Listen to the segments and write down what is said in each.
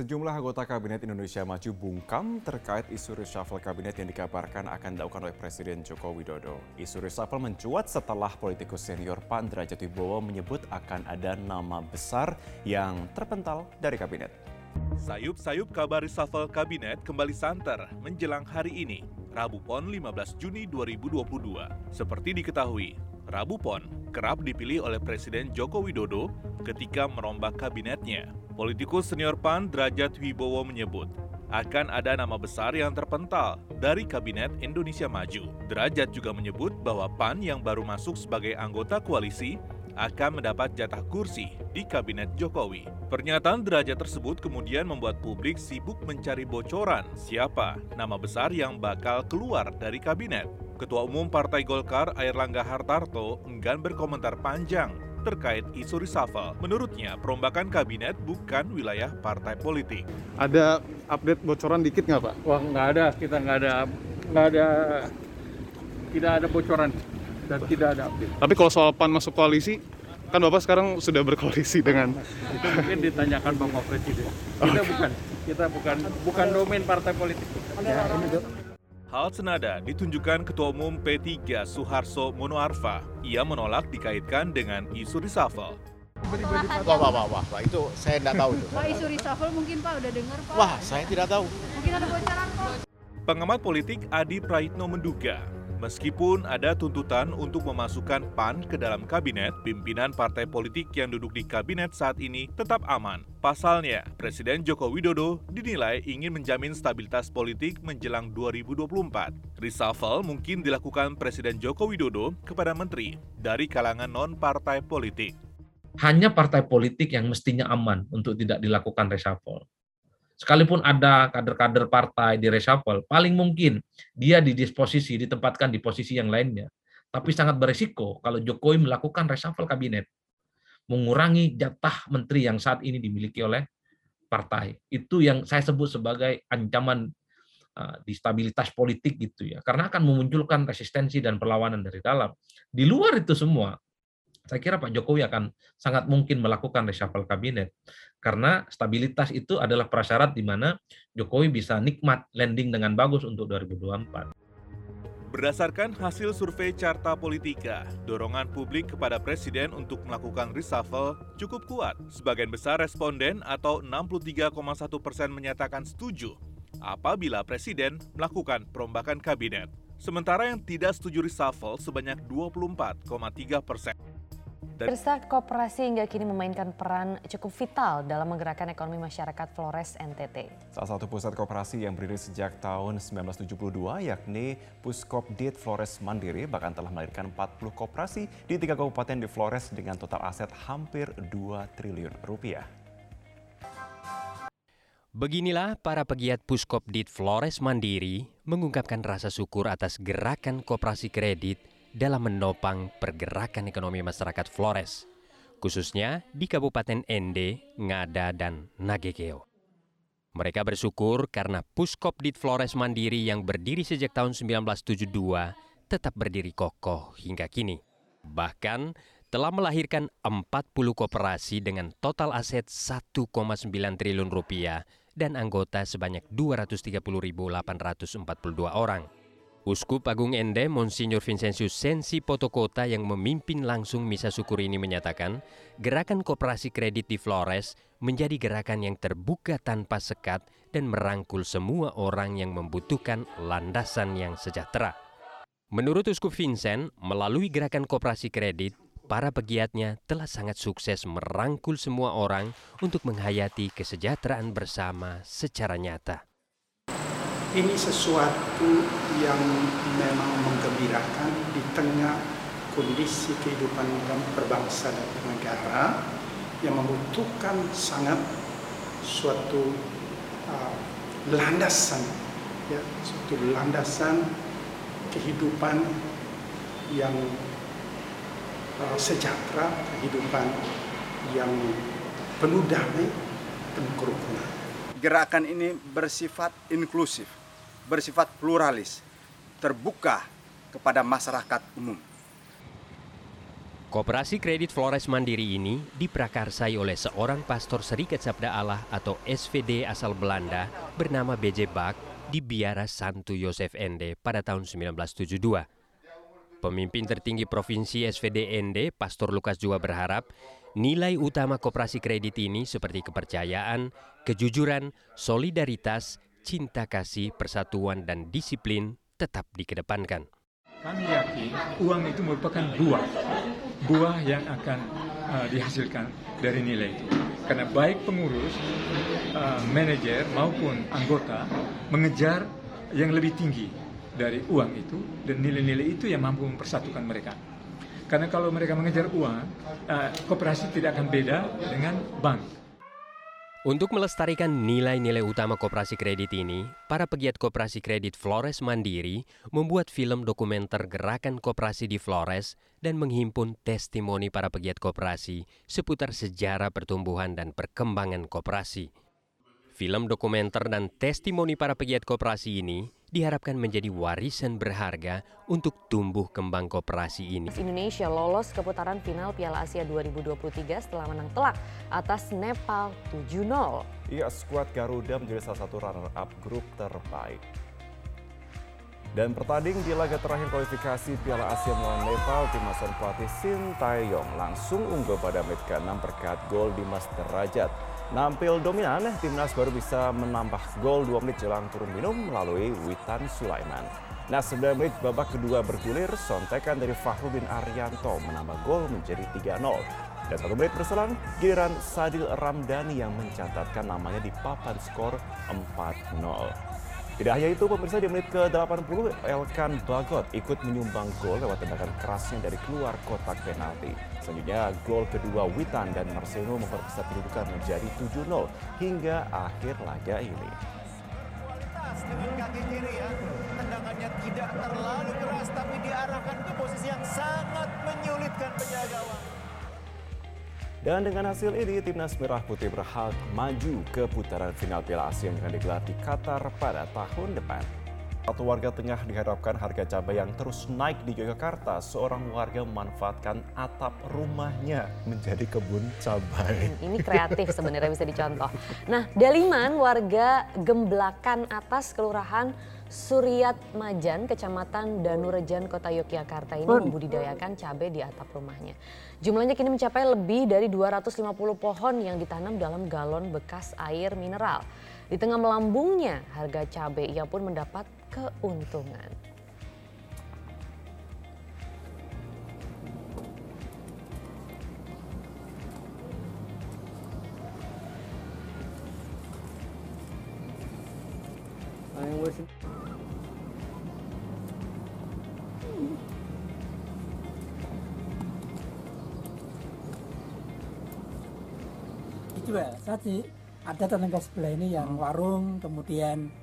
Sejumlah anggota Kabinet Indonesia Maju bungkam terkait isu reshuffle kabinet yang dikabarkan akan dilakukan oleh Presiden Joko Widodo. Isu reshuffle mencuat setelah politikus senior PAN Derajat Wibowo menyebut akan ada nama besar yang terpental dari kabinet. Sayup-sayup kabar reshuffle kabinet kembali santer menjelang hari ini, Rabu Pon 15 Juni 2022. Seperti diketahui, Rabu Pon kerap dipilih oleh Presiden Joko Widodo ketika merombak kabinetnya. Politikus senior PAN Derajat Wibowo menyebut, akan ada nama besar yang terpental dari Kabinet Indonesia Maju. Derajat juga menyebut bahwa PAN yang baru masuk sebagai anggota koalisi akan mendapat jatah kursi di Kabinet Jokowi. Pernyataan derajat tersebut kemudian membuat publik sibuk mencari bocoran siapa nama besar yang bakal keluar dari kabinet. Ketua Umum Partai Golkar Airlangga Hartarto enggan berkomentar panjang terkait isu reshuffle. Menurutnya, perombakan kabinet bukan wilayah partai politik. Ada update bocoran dikit nggak Pak? Wah nggak ada, kita nggak ada, nggak ada, tidak ada bocoran dan tidak ada update. Tapi kalau soal PAN masuk koalisi, kan Bapak sekarang sudah berkoalisi dengan Itu mungkin ditanyakan Bapak Presiden. Kita bukan, kita bukan, bukan domain partai politik. Ya, Hal senada ditunjukkan Ketua Umum P3 Suharso Monoarfa. Ia menolak dikaitkan dengan isu reshuffle. Wah, wah, wah, wah, wah, itu saya tidak tahu itu. Pak isu reshuffle mungkin Pak udah dengar Pak. Wah, saya tidak tahu. Mungkin ada bocoran Pak. Pengamat politik Adi Praitno menduga, meskipun ada tuntutan untuk memasukkan PAN ke dalam kabinet, pimpinan partai politik yang duduk di kabinet saat ini tetap aman. Pasalnya, Presiden Joko Widodo dinilai ingin menjamin stabilitas politik menjelang 2024. Reshuffle mungkin dilakukan Presiden Joko Widodo kepada menteri dari kalangan non-partai politik. hanya partai politik yang mestinya aman untuk tidak dilakukan reshuffle. Sekalipun ada kader-kader partai di reshuffle, paling mungkin dia di disposisi, ditempatkan di posisi yang lainnya. Tapi sangat beresiko kalau Jokowi melakukan reshuffle kabinet. Mengurangi jatah menteri yang saat ini dimiliki oleh partai. Itu yang saya sebut sebagai ancaman uh, di stabilitas politik gitu ya. Karena akan memunculkan resistensi dan perlawanan dari dalam. Di luar itu semua, saya kira Pak Jokowi akan sangat mungkin melakukan reshuffle kabinet karena stabilitas itu adalah prasyarat di mana Jokowi bisa nikmat landing dengan bagus untuk 2024. Berdasarkan hasil survei Carta Politika, dorongan publik kepada Presiden untuk melakukan reshuffle cukup kuat. Sebagian besar responden atau 63,1 persen menyatakan setuju apabila Presiden melakukan perombakan kabinet. Sementara yang tidak setuju reshuffle sebanyak 24,3 persen. Pemirsa Koperasi hingga kini memainkan peran cukup vital dalam menggerakkan ekonomi masyarakat Flores NTT. Salah satu pusat koperasi yang berdiri sejak tahun 1972 yakni Puskopdit Flores Mandiri bahkan telah melahirkan 40 koperasi di tiga kabupaten di Flores dengan total aset hampir 2 triliun rupiah. Beginilah para pegiat Puskopdit Flores Mandiri mengungkapkan rasa syukur atas gerakan koperasi kredit dalam menopang pergerakan ekonomi masyarakat Flores, khususnya di Kabupaten Ende, Ngada, dan Nagekeo. Mereka bersyukur karena Puskopdit Flores Mandiri yang berdiri sejak tahun 1972 tetap berdiri kokoh hingga kini. Bahkan telah melahirkan 40 koperasi dengan total aset 1,9 triliun rupiah dan anggota sebanyak 230.842 orang. Uskup Agung Ende Monsinyur Vincentius Sensi Potokota yang memimpin langsung misa syukur ini menyatakan, gerakan koperasi kredit di Flores menjadi gerakan yang terbuka tanpa sekat dan merangkul semua orang yang membutuhkan landasan yang sejahtera. Menurut Uskup Vincent, melalui gerakan koperasi kredit, para pegiatnya telah sangat sukses merangkul semua orang untuk menghayati kesejahteraan bersama secara nyata ini sesuatu yang memang menggembirakan di tengah kondisi kehidupan dalam berbangsa dan bernegara yang membutuhkan sangat suatu uh, landasan ya suatu landasan kehidupan yang uh, sejahtera kehidupan yang penuh damai penuh kerukunan. Gerakan ini bersifat inklusif bersifat pluralis, terbuka kepada masyarakat umum. Koperasi kredit Flores Mandiri ini diprakarsai oleh seorang pastor Serikat Sabda Allah atau SVD asal Belanda bernama BJ Bak di Biara Santo Yosef Ende pada tahun 1972. Pemimpin tertinggi Provinsi SVD Ende, Pastor Lukas juga berharap nilai utama koperasi kredit ini seperti kepercayaan, kejujuran, solidaritas, cinta kasih, persatuan, dan disiplin tetap dikedepankan. Kami yakin uang itu merupakan buah, buah yang akan uh, dihasilkan dari nilai itu. Karena baik pengurus, uh, manajer maupun anggota mengejar yang lebih tinggi dari uang itu dan nilai-nilai itu yang mampu mempersatukan mereka. Karena kalau mereka mengejar uang, uh, koperasi tidak akan beda dengan bank. Untuk melestarikan nilai-nilai utama koperasi kredit ini, para pegiat koperasi kredit Flores Mandiri membuat film dokumenter gerakan koperasi di Flores dan menghimpun testimoni para pegiat koperasi seputar sejarah pertumbuhan dan perkembangan koperasi. Film dokumenter dan testimoni para pegiat koperasi ini diharapkan menjadi warisan berharga untuk tumbuh kembang koperasi ini. Indonesia lolos ke putaran final Piala Asia 2023 setelah menang telak atas Nepal 7-0. Iya, skuad Garuda menjadi salah satu runner-up grup terbaik. Dan pertanding di laga terakhir kualifikasi Piala Asia melawan Nepal, tim asuhan pelatih Shin Taeyong langsung unggul pada menit ke-6 berkat gol Dimas Derajat. Nampil dominan, timnas baru bisa menambah gol 2 menit jelang turun minum melalui Witan Sulaiman. Nah, 9 menit babak kedua bergulir, sontekan dari Fahrudin Arianto menambah gol menjadi 3-0. Dan satu menit berselang, giliran Sadil Ramdhani yang mencatatkan namanya di papan skor 4-0. Tidak hanya itu, pemirsa di menit ke-80, Elkan Bagot ikut menyumbang gol lewat tendangan kerasnya dari keluar kotak penalti. Selanjutnya, gol kedua Witan dan Marcelo memperbesar kedudukan menjadi 7-0 hingga akhir laga ini. Dengan kaki kiri ya, tendangannya tidak terlalu Dan dengan hasil ini, Timnas Merah Putih berhak maju ke putaran final Piala Asia yang akan digelar di Qatar pada tahun depan. Satu warga tengah diharapkan harga cabai yang terus naik di Yogyakarta. Seorang warga memanfaatkan atap rumahnya menjadi kebun cabai. Hmm, ini kreatif sebenarnya bisa dicontoh. Nah, Daliman warga Gemblakan Atas Kelurahan Suryat Majan, Kecamatan Danurejan, Kota Yogyakarta ini membudidayakan cabai di atap rumahnya. Jumlahnya kini mencapai lebih dari 250 pohon yang ditanam dalam galon bekas air mineral. Di tengah melambungnya harga cabai, ia pun mendapat keuntungan. dijual tadi ada tetangga sebelah ini yang warung kemudian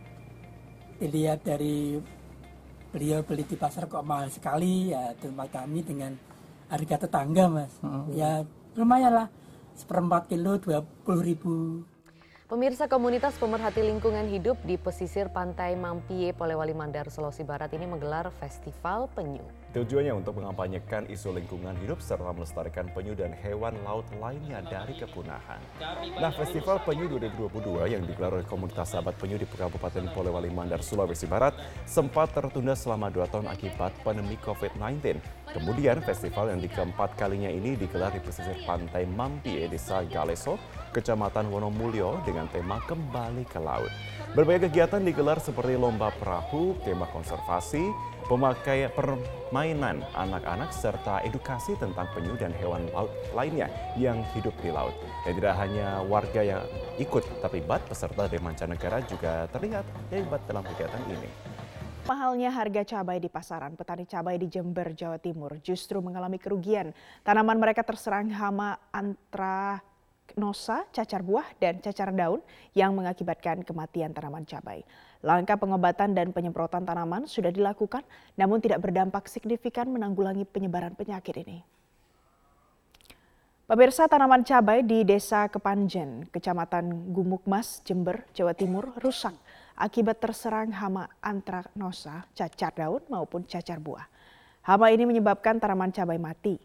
dilihat dari beliau beli di pasar kok mahal sekali ya tempat kami dengan harga tetangga mas. Ya lumayan lah. Seperempat kilo dua puluh ribu Pemirsa komunitas pemerhati lingkungan hidup di pesisir pantai Mampie, Polewali Mandar, Sulawesi Barat ini menggelar Festival Penyu. Tujuannya untuk mengampanyekan isu lingkungan hidup serta melestarikan penyu dan hewan laut lainnya dari kepunahan. Nah, Festival Penyu 2022 yang digelar oleh komunitas sahabat penyu di Kabupaten Polewali Mandar, Sulawesi Barat sempat tertunda selama dua tahun akibat pandemi COVID-19. Kemudian festival yang di keempat kalinya ini digelar di pesisir pantai Mampie, Desa Galeso, Kecamatan Wonomulyo dengan tema Kembali ke Laut. Berbagai kegiatan digelar seperti lomba perahu, tema konservasi, pemakai permainan anak-anak, serta edukasi tentang penyu dan hewan laut lainnya yang hidup di laut. Dan tidak hanya warga yang ikut terlibat, peserta dari mancanegara juga terlihat terlibat dalam kegiatan ini. Mahalnya harga cabai di pasaran, petani cabai di Jember, Jawa Timur justru mengalami kerugian. Tanaman mereka terserang hama antra nosa, cacar buah, dan cacar daun yang mengakibatkan kematian tanaman cabai. Langkah pengobatan dan penyemprotan tanaman sudah dilakukan, namun tidak berdampak signifikan menanggulangi penyebaran penyakit ini. Pemirsa tanaman cabai di Desa Kepanjen, Kecamatan Gumukmas, Jember, Jawa Timur rusak akibat terserang hama antraknosa, cacar daun maupun cacar buah. Hama ini menyebabkan tanaman cabai mati.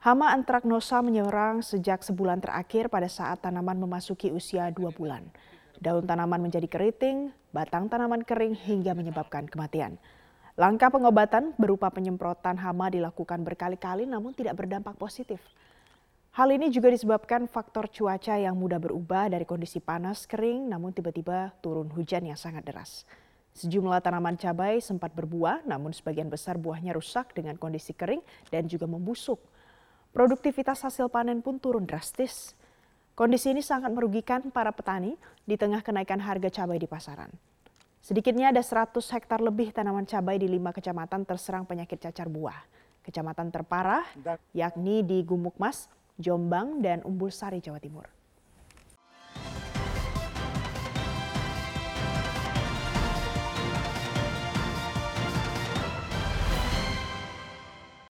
Hama antraknosa menyerang sejak sebulan terakhir pada saat tanaman memasuki usia dua bulan. Daun tanaman menjadi keriting, batang tanaman kering hingga menyebabkan kematian. Langkah pengobatan berupa penyemprotan hama dilakukan berkali-kali namun tidak berdampak positif. Hal ini juga disebabkan faktor cuaca yang mudah berubah dari kondisi panas kering namun tiba-tiba turun hujan yang sangat deras. Sejumlah tanaman cabai sempat berbuah namun sebagian besar buahnya rusak dengan kondisi kering dan juga membusuk. Produktivitas hasil panen pun turun drastis. Kondisi ini sangat merugikan para petani di tengah kenaikan harga cabai di pasaran. Sedikitnya ada 100 hektar lebih tanaman cabai di lima kecamatan terserang penyakit cacar buah. Kecamatan terparah yakni di Gumukmas, Jombang, dan Umbul Sari, Jawa Timur.